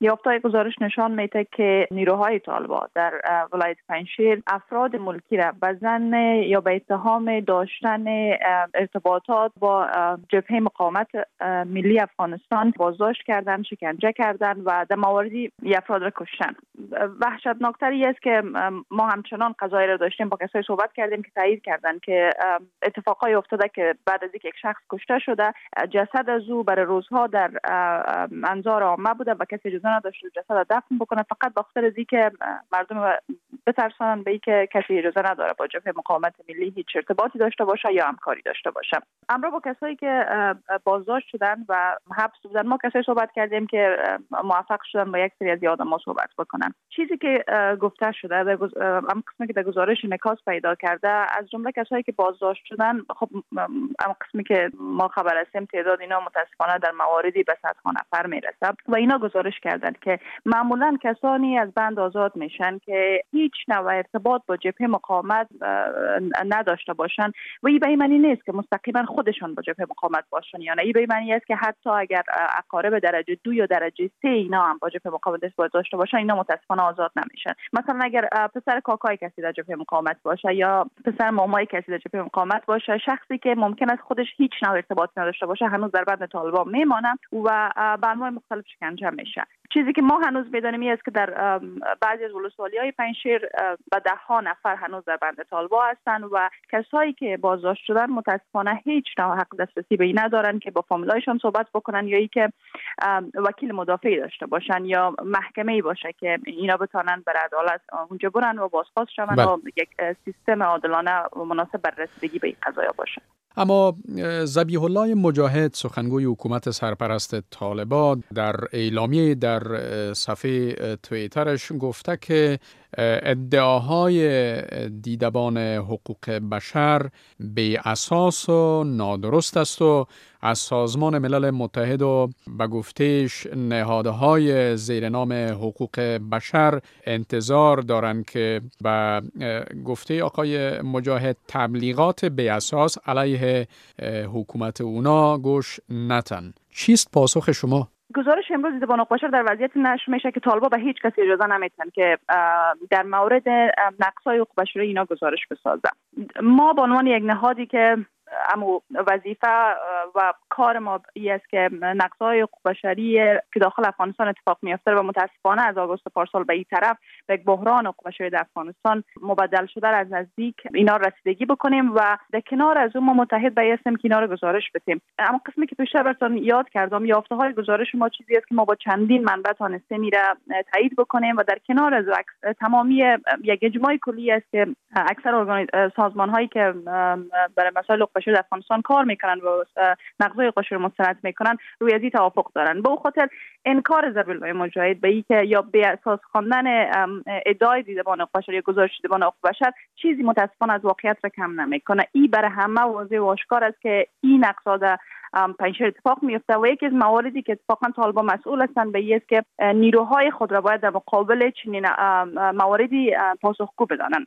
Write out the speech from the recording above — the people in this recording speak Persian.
یافتهای گزارش نشان میده که نیروهای طالبا در ولایت پنشیر افراد ملکی را به زن یا به اتهام داشتن ارتباطات با جبهه مقاومت ملی افغانستان بازداشت کردن شکنجه کردن و در مواردی افراد را کشتن وحشتناکتری است که ما همچنان قضایی را داشتیم با کسایی صحبت کردیم که تایید کردن که اتفاقای افتاده که بعد از یک شخص کشته شده جسد از او برای روزها در انظار عامه بوده و کسی نداشته جسد دفن بکنه فقط با خاطر که مردم بترسانن به که کسی اجازه نداره با جبهه مقاومت ملی هیچ ارتباطی داشته باشه یا همکاری داشته باشه. امرا با کسایی که بازداشت شدن و حبس بودن ما کسایی صحبت کردیم که موفق شدن با یک سری از آدم ما صحبت بکنن. چیزی که گفته شده هم قسمی که در گزارش نکاس پیدا کرده از جمله کسایی که بازداشت شدن خب هم قسمی که ما خبر هستیم تعداد اینا متاسفانه در مواردی به صدها نفر می‌رسه و اینا گزارش کردن که معمولا کسانی از بند آزاد میشن که هیچ نوع ارتباط با جبهه مقاومت نداشته باشن. و این به معنی نیست که مستقیما خودشان با جبهه مقاومت باشن. یا نه این به معنی است که حتی اگر اقارب درجه دو یا درجه سه اینا هم با جبهه مقاومت ارتباط داشته باشن اینا متاسفانه آزاد نمیشن. مثلا اگر پسر کاکای کسی در جبهه مقاومت باشه یا پسر مامای کسی در جبهه مقاومت باشه شخصی که ممکن است خودش هیچ نوع ارتباطی نداشته باشه هنوز در بند طالبان میمانه و بر مختلف شکنجه میشه. چیزی که ما هنوز می‌دانیم است که در بعضی از ولسوالی های پنشیر و ده ها نفر هنوز در بند طالبا هستند و کسایی که بازداشت شدن متاسفانه هیچ نوع حق دسترسی به این ندارن که با فامیلایشان صحبت بکنن یا ای که وکیل مدافعی داشته باشن یا محکمه ای باشه که اینا بتانن بر عدالت اونجا برن و بازخواست شون و بله. یک سیستم عادلانه و مناسب بر رسیدگی به این قضایا باشه اما زبیح الله مجاهد سخنگوی حکومت سرپرست طالبان در اعلامیه در صفحه تویترش گفته که ادعاهای دیدبان حقوق بشر به اساس و نادرست است و از سازمان ملل متحد و به گفتهش نهادهای زیر نام حقوق بشر انتظار دارند که به گفته آقای مجاهد تبلیغات به اساس علیه حکومت اونا گوش نتن چیست پاسخ شما؟ گزارش امروز دیدبان بشر در وضعیت نشر میشه که طالبا به هیچ کسی اجازه نمیتن که در مورد نقصای حقوق بشری اینا گزارش بسازن ما به عنوان یک نهادی که اما وظیفه و کار ما ای است که نقصهای حقوق بشری که داخل افغانستان اتفاق میافته و متاسفانه از آگوست پارسال به این طرف به بحران حقوق بشری در افغانستان مبدل شده از نزدیک اینا رسیدگی بکنیم و در کنار از اون ما متحد به که اینا رو گزارش بدیم. اما قسمی که پیشتر براتون یاد کردم یافته های گزارش ما چیزی است که ما با چندین منبع تانسته میره تایید بکنیم و در کنار از تمامی یک اجماع کلی است که اکثر سازمان هایی که برای مسائل بشر در افغانستان کار می‌کنن و نقضای قشر مستند می‌کنن روی ازی توافق دارن. به خاطر انکار ضرب مجاهد به ای که یا به اساس خواندن ادعای دیدبان بشر یا گزارش دیدبان حقوق بشر چیزی متاسفانه از واقعیت را کم نمی‌کنه. ای برای همه واضح و آشکار است که این نقصا پنجشیر اتفاق میفته و یکی از مواردی که اتفاقا طالبان مسئول هستند به است که نیروهای خود را باید در مقابل چنین مواردی پاسخگو بدانند.